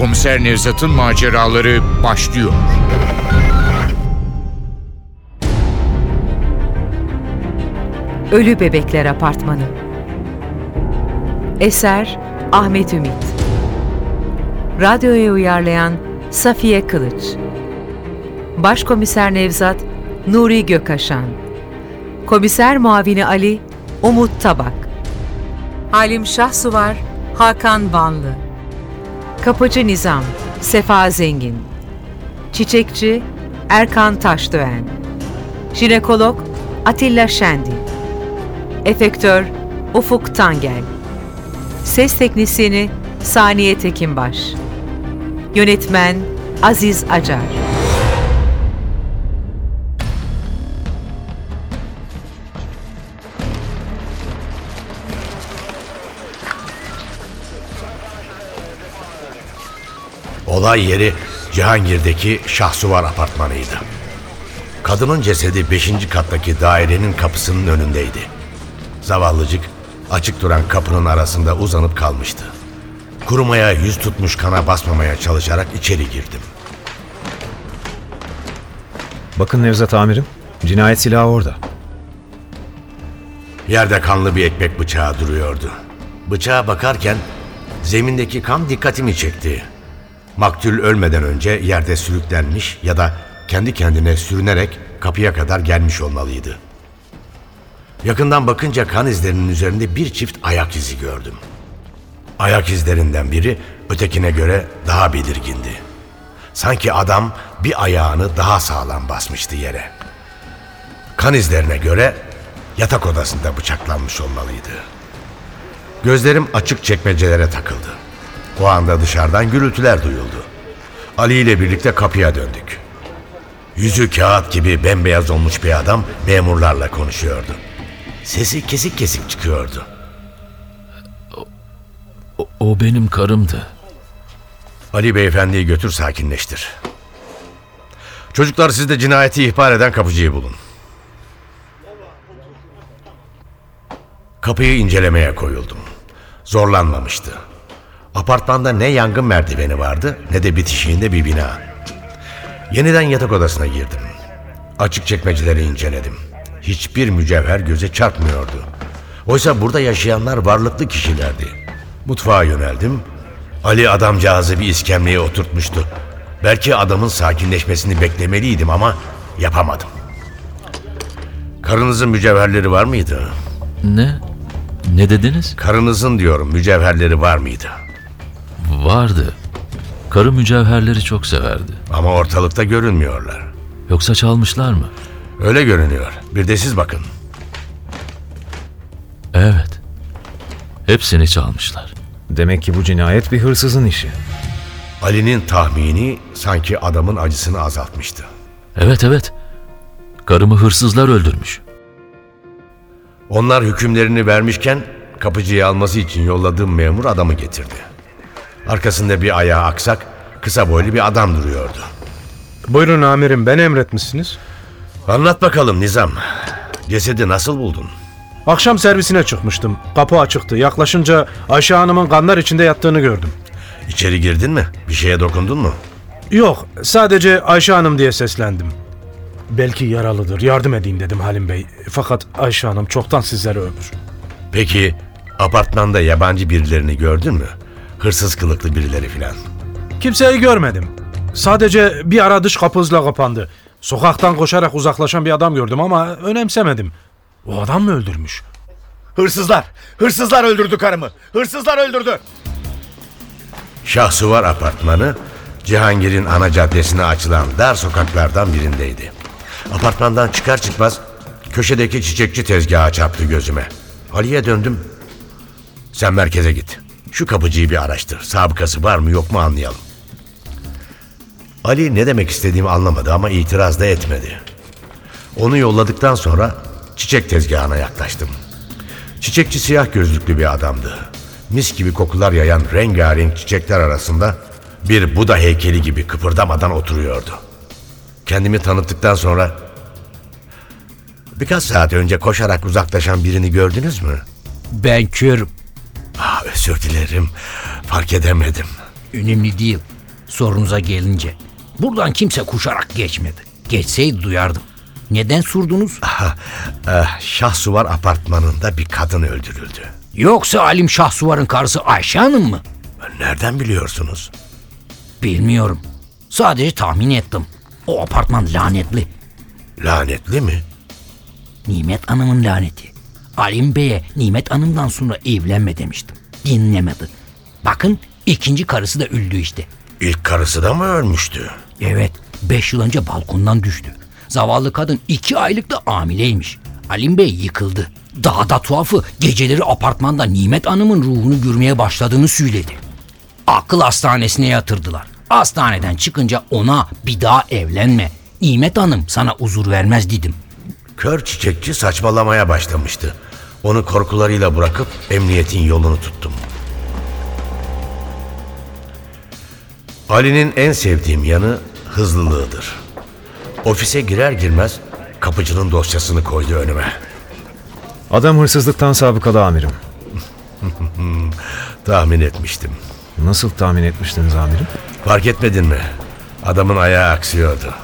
Komiser Nevzat'ın maceraları başlıyor. Ölü Bebekler Apartmanı. Eser Ahmet Ümit. Radyoya uyarlayan Safiye Kılıç. Başkomiser Nevzat Nuri Gökaşan Komiser Muavini Ali Umut Tabak. Halim Şahsuvar Hakan Vanlı. Kapıcı Nizam Sefa Zengin. Çiçekçi Erkan Taşdöğen. Jinekolog Atilla Şendi. Efektör Ufuk Tangel. Ses Teknisyeni Saniye Tekinbaş. Yönetmen Aziz Acar Olay yeri Cihangir'deki Şahsuvar apartmanıydı. Kadının cesedi 5. kattaki dairenin kapısının önündeydi. Zavallıcık açık duran kapının arasında uzanıp kalmıştı. Kurumaya yüz tutmuş kana basmamaya çalışarak içeri girdim. Bakın Nevzat amirim, cinayet silahı orada. Yerde kanlı bir ekmek bıçağı duruyordu. Bıçağa bakarken zemindeki kan dikkatimi çekti. Maktul ölmeden önce yerde sürüklenmiş ya da kendi kendine sürünerek kapıya kadar gelmiş olmalıydı. Yakından bakınca kan izlerinin üzerinde bir çift ayak izi gördüm. Ayak izlerinden biri ötekine göre daha belirgindi. Sanki adam bir ayağını daha sağlam basmıştı yere. Kan izlerine göre yatak odasında bıçaklanmış olmalıydı. Gözlerim açık çekmecelere takıldı. O anda dışarıdan gürültüler duyuldu. Ali ile birlikte kapıya döndük. Yüzü kağıt gibi bembeyaz olmuş bir adam memurlarla konuşuyordu. Sesi kesik kesik çıkıyordu. O, o benim karımdı. Ali beyefendiyi götür sakinleştir. Çocuklar siz de cinayeti ihbar eden kapıcıyı bulun. Kapıyı incelemeye koyuldum. Zorlanmamıştı. Apartmanda ne yangın merdiveni vardı ne de bitişiğinde bir bina. Yeniden yatak odasına girdim. Açık çekmeceleri inceledim. Hiçbir mücevher göze çarpmıyordu. Oysa burada yaşayanlar varlıklı kişilerdi. Mutfağa yöneldim. Ali adamcağızı bir iskemleye oturtmuştu. Belki adamın sakinleşmesini beklemeliydim ama yapamadım. Karınızın mücevherleri var mıydı? Ne? Ne dediniz? Karınızın diyorum mücevherleri var mıydı? Vardı. Karı mücevherleri çok severdi. Ama ortalıkta görünmüyorlar. Yoksa çalmışlar mı? Öyle görünüyor. Bir de siz bakın. Evet. Hepsini çalmışlar. Demek ki bu cinayet bir hırsızın işi. Ali'nin tahmini sanki adamın acısını azaltmıştı. Evet evet. Karımı hırsızlar öldürmüş. Onlar hükümlerini vermişken kapıcıyı alması için yolladığım memur adamı getirdi. Arkasında bir ayağı aksak, kısa boylu bir adam duruyordu. Buyurun amirim ben emretmişsiniz. Anlat bakalım Nizam. Cesedi nasıl buldun? Akşam servisine çıkmıştım. Kapı açıktı. Yaklaşınca Ayşe Hanım'ın kanlar içinde yattığını gördüm. İçeri girdin mi? Bir şeye dokundun mu? Yok sadece Ayşe Hanım diye seslendim. Belki yaralıdır yardım edeyim dedim Halim Bey. Fakat Ayşe Hanım çoktan sizlere ömür. Peki apartmanda yabancı birilerini gördün mü? Hırsız kılıklı birileri filan. Kimseyi görmedim. Sadece bir ara dış kapı hızla kapandı. Sokaktan koşarak uzaklaşan bir adam gördüm ama önemsemedim. O adam mı öldürmüş? Hırsızlar! Hırsızlar öldürdü karımı! Hırsızlar öldürdü! Şahsuvar apartmanı Cihangir'in ana caddesine açılan dar sokaklardan birindeydi. Apartmandan çıkar çıkmaz köşedeki çiçekçi tezgaha çarptı gözüme. Ali'ye döndüm. Sen merkeze git. Şu kapıcıyı bir araştır. Sabıkası var mı yok mu anlayalım. Ali ne demek istediğimi anlamadı ama itiraz da etmedi. Onu yolladıktan sonra çiçek tezgahına yaklaştım. Çiçekçi siyah gözlüklü bir adamdı. Mis gibi kokular yayan rengarenk çiçekler arasında bir Buda heykeli gibi kıpırdamadan oturuyordu. Kendimi tanıttıktan sonra Birkaç saat önce koşarak uzaklaşan birini gördünüz mü? Ben körüm. Özür dilerim. Fark edemedim. Önemli değil. Sorunuza gelince. Buradan kimse kuşarak geçmedi. Geçseydi duyardım. Neden sordunuz? Ah, Şahsuvar apartmanında bir kadın öldürüldü. Yoksa Alim Şahsuvar'ın karısı Ayşe Hanım mı? Nereden biliyorsunuz? Bilmiyorum. Sadece tahmin ettim. O apartman lanetli. Lanetli mi? Nimet Hanım'ın laneti. Alim Bey'e Nimet Hanım'dan sonra evlenme demiştim. Dinlemedi. Bakın ikinci karısı da öldü işte. İlk karısı da mı ölmüştü? Evet, beş yıl önce balkondan düştü. Zavallı kadın iki aylıkta hamileymiş. Alim Bey yıkıldı. Daha da tuhafı geceleri apartmanda Nimet Hanım'ın ruhunu görmeye başladığını söyledi. Akıl hastanesine yatırdılar. Hastaneden çıkınca ona bir daha evlenme. Nimet Hanım sana huzur vermez dedim. Kör çiçekçi saçmalamaya başlamıştı. Onu korkularıyla bırakıp emniyetin yolunu tuttum. Ali'nin en sevdiğim yanı hızlılığıdır. Ofise girer girmez kapıcının dosyasını koydu önüme. Adam hırsızlıktan sabıkalı amirim. Tahmin etmiştim. Nasıl tahmin etmiştiniz amirim? Fark etmedin mi? Adamın ayağı aksıyordu.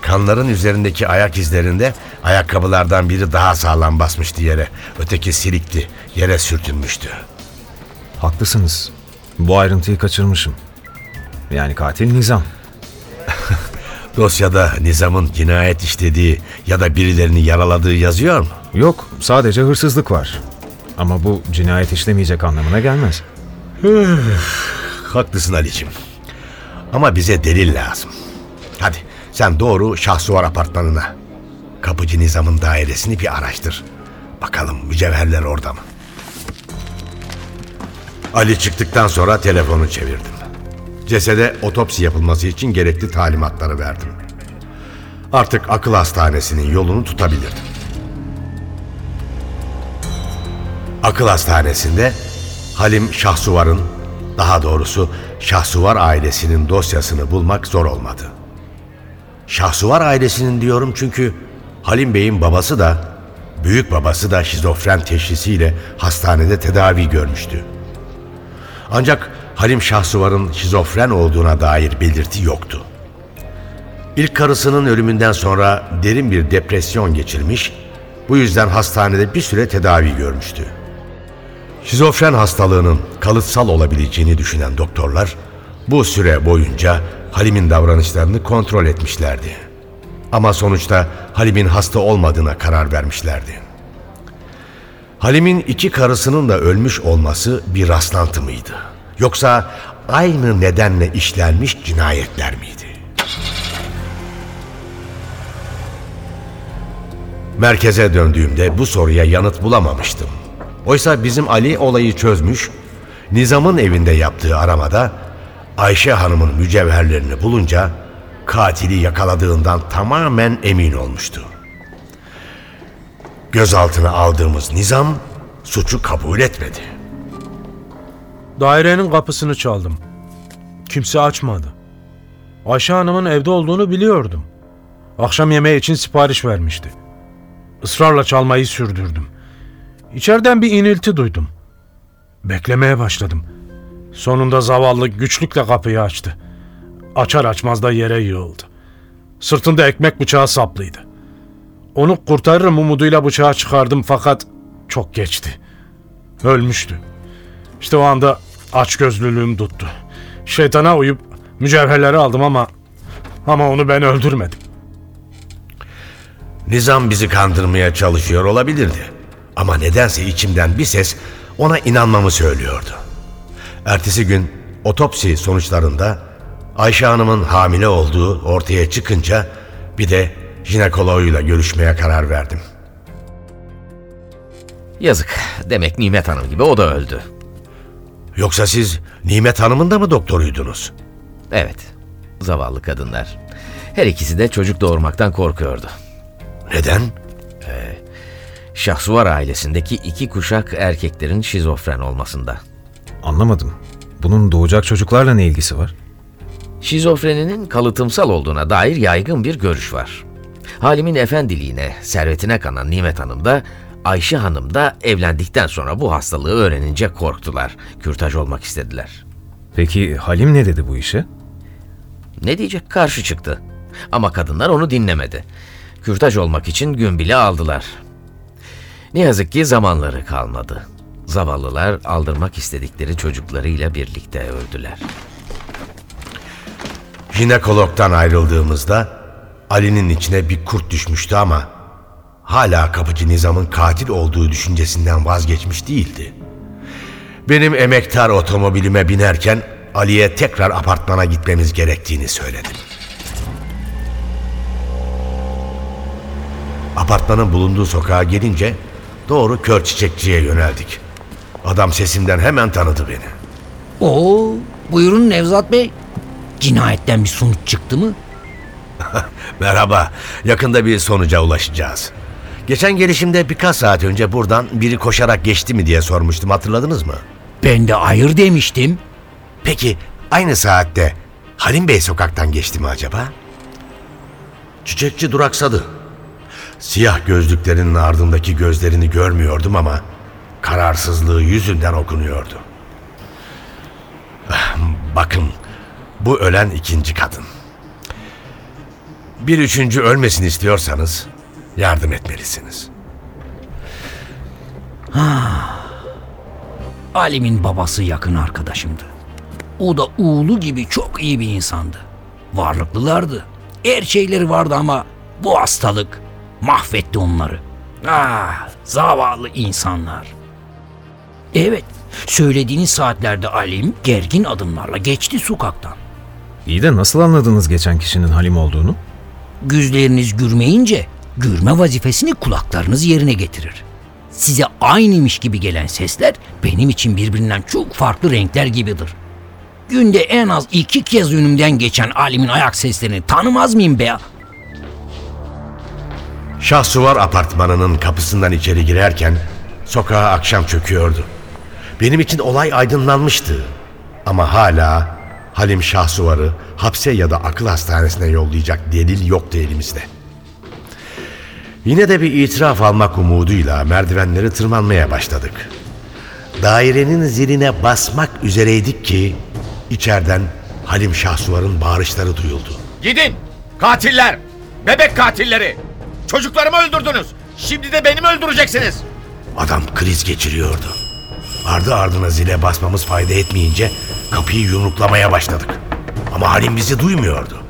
Kanların üzerindeki ayak izlerinde ayakkabılardan biri daha sağlam basmıştı yere. Öteki silikti, yere sürtünmüştü. Haklısınız. Bu ayrıntıyı kaçırmışım. Yani katil Nizam. Dosyada Nizam'ın cinayet işlediği ya da birilerini yaraladığı yazıyor mu? Yok, sadece hırsızlık var. Ama bu cinayet işlemeyecek anlamına gelmez. Haklısın Ali'cim. Ama bize delil lazım. Hadi sen doğru Şahsuvar apartmanına. Kapıcı Nizam'ın dairesini bir araştır. Bakalım mücevherler orada mı? Ali çıktıktan sonra telefonu çevirdim. Cesede otopsi yapılması için gerekli talimatları verdim. Artık akıl hastanesinin yolunu tutabilirdim. Akıl hastanesinde Halim Şahsuvar'ın, daha doğrusu Şahsuvar ailesinin dosyasını bulmak zor olmadı. Şahsuvar ailesinin diyorum çünkü Halim Bey'in babası da, büyük babası da şizofren teşhisiyle hastanede tedavi görmüştü. Ancak Halim Şahsuvar'ın şizofren olduğuna dair belirti yoktu. İlk karısının ölümünden sonra derin bir depresyon geçirmiş, bu yüzden hastanede bir süre tedavi görmüştü. Şizofren hastalığının kalıtsal olabileceğini düşünen doktorlar bu süre boyunca Halim'in davranışlarını kontrol etmişlerdi. Ama sonuçta Halim'in hasta olmadığına karar vermişlerdi. Halim'in iki karısının da ölmüş olması bir rastlantı mıydı? Yoksa aynı nedenle işlenmiş cinayetler miydi? Merkeze döndüğümde bu soruya yanıt bulamamıştım. Oysa bizim Ali olayı çözmüş, Nizam'ın evinde yaptığı aramada Ayşe Hanım'ın mücevherlerini bulunca katili yakaladığından tamamen emin olmuştu. Gözaltına aldığımız Nizam suçu kabul etmedi. Dairenin kapısını çaldım. Kimse açmadı. Ayşe Hanım'ın evde olduğunu biliyordum. Akşam yemeği için sipariş vermişti. Israrla çalmayı sürdürdüm. İçeriden bir inilti duydum. Beklemeye başladım. Sonunda zavallı güçlükle kapıyı açtı. Açar açmaz da yere yığıldı. Sırtında ekmek bıçağı saplıydı. Onu kurtarırım umuduyla bıçağı çıkardım fakat çok geçti. Ölmüştü. İşte o anda açgözlülüğüm tuttu. Şeytana uyup mücevherleri aldım ama ama onu ben öldürmedim. Nizam bizi kandırmaya çalışıyor olabilirdi. Ama nedense içimden bir ses ona inanmamı söylüyordu. Ertesi gün otopsi sonuçlarında Ayşe Hanım'ın hamile olduğu ortaya çıkınca bir de jinekoloğuyla görüşmeye karar verdim. Yazık. Demek Nimet Hanım gibi o da öldü. Yoksa siz Nimet Hanım'ın da mı doktoruydunuz? Evet. Zavallı kadınlar. Her ikisi de çocuk doğurmaktan korkuyordu. Neden? Şahsuvar ailesindeki iki kuşak erkeklerin şizofren olmasında. Anlamadım. Bunun doğacak çocuklarla ne ilgisi var? Şizofreninin kalıtımsal olduğuna dair yaygın bir görüş var. Halim'in efendiliğine, servetine kanan Nimet Hanım da Ayşe Hanım da evlendikten sonra bu hastalığı öğrenince korktular. Kürtaj olmak istediler. Peki Halim ne dedi bu işe? Ne diyecek karşı çıktı. Ama kadınlar onu dinlemedi. Kürtaj olmak için gün bile aldılar. Ne yazık ki zamanları kalmadı. Zavallılar aldırmak istedikleri çocuklarıyla birlikte öldüler. Jinekologdan ayrıldığımızda Ali'nin içine bir kurt düşmüştü ama hala kapıcı Nizam'ın katil olduğu düşüncesinden vazgeçmiş değildi. Benim emektar otomobilime binerken Ali'ye tekrar apartmana gitmemiz gerektiğini söyledim. Apartmanın bulunduğu sokağa gelince doğru kör çiçekçiye yöneldik. Adam sesimden hemen tanıdı beni. Oo, buyurun Nevzat Bey. Cinayetten bir sonuç çıktı mı? Merhaba. Yakında bir sonuca ulaşacağız. Geçen gelişimde birkaç saat önce buradan biri koşarak geçti mi diye sormuştum hatırladınız mı? Ben de hayır demiştim. Peki aynı saatte Halim Bey sokaktan geçti mi acaba? Çiçekçi duraksadı. Siyah gözlüklerinin ardındaki gözlerini görmüyordum ama kararsızlığı yüzünden okunuyordu. Ah, Bakın bu ölen ikinci kadın. Bir üçüncü ölmesin istiyorsanız yardım etmelisiniz. Alim'in babası yakın arkadaşımdı. O da oğlu gibi çok iyi bir insandı. Varlıklılardı. Her şeyleri vardı ama bu hastalık mahvetti onları. Ah, zavallı insanlar. Evet, söylediğiniz saatlerde Alim gergin adımlarla geçti sokaktan. İyi de nasıl anladınız geçen kişinin Halim olduğunu? Gözleriniz gürmeyince gürme vazifesini kulaklarınız yerine getirir. Size aynıymış gibi gelen sesler benim için birbirinden çok farklı renkler gibidir. Günde en az iki kez önümden geçen alimin ayak seslerini tanımaz mıyım be? Şahsuvar apartmanının kapısından içeri girerken sokağa akşam çöküyordu. Benim için olay aydınlanmıştı. Ama hala Halim Şahsuvar'ı hapse ya da akıl hastanesine yollayacak delil yoktu elimizde. Yine de bir itiraf almak umuduyla merdivenleri tırmanmaya başladık. Dairenin ziline basmak üzereydik ki içeriden Halim Şahsuvar'ın bağırışları duyuldu. Gidin! Katiller! Bebek katilleri! Çocuklarımı öldürdünüz. Şimdi de beni mi öldüreceksiniz? Adam kriz geçiriyordu. Ardı ardına zile basmamız fayda etmeyince kapıyı yumruklamaya başladık. Ama Halim bizi duymuyordu.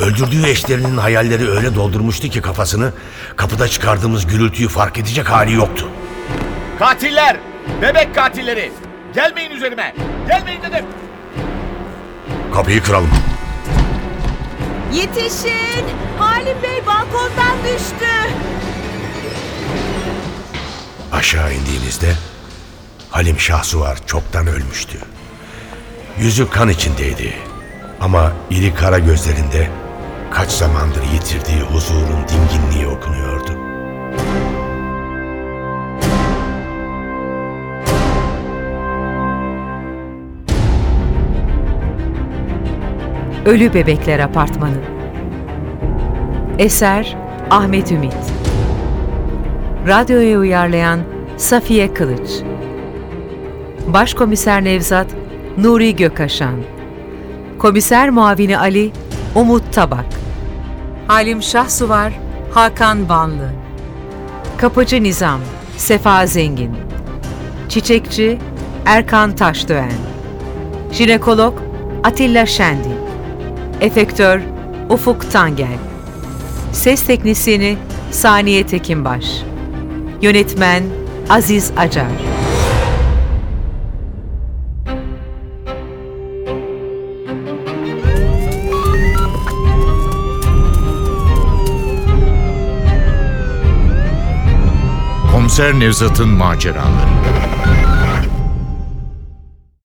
Öldürdüğü eşlerinin hayalleri öyle doldurmuştu ki kafasını kapıda çıkardığımız gürültüyü fark edecek hali yoktu. Katiller! Bebek katilleri! Gelmeyin üzerime! Gelmeyin dedim! Kapıyı kıralım. Yetişin! Halim Bey balkondan düştü. Aşağı indiğimizde Halim Şahsuvar çoktan ölmüştü. Yüzü kan içindeydi. Ama iri kara gözlerinde kaç zamandır yitirdiği huzurun dinginliği okunuyordu. Ölü Bebekler Apartmanı Eser Ahmet Ümit Radyoya uyarlayan Safiye Kılıç Başkomiser Nevzat Nuri Gökaşan Komiser Muavini Ali Umut Tabak. Halim Şahsuvar Hakan Vanlı Kapıcı Nizam Sefa Zengin. Çiçekçi Erkan Taşdöğen. Jinekolog Atilla Şendi. Efektör Ufuk Tangel. Ses Teknisyeni Saniye Tekinbaş. Yönetmen Aziz Acar Komiser Nevzat'ın maceraları.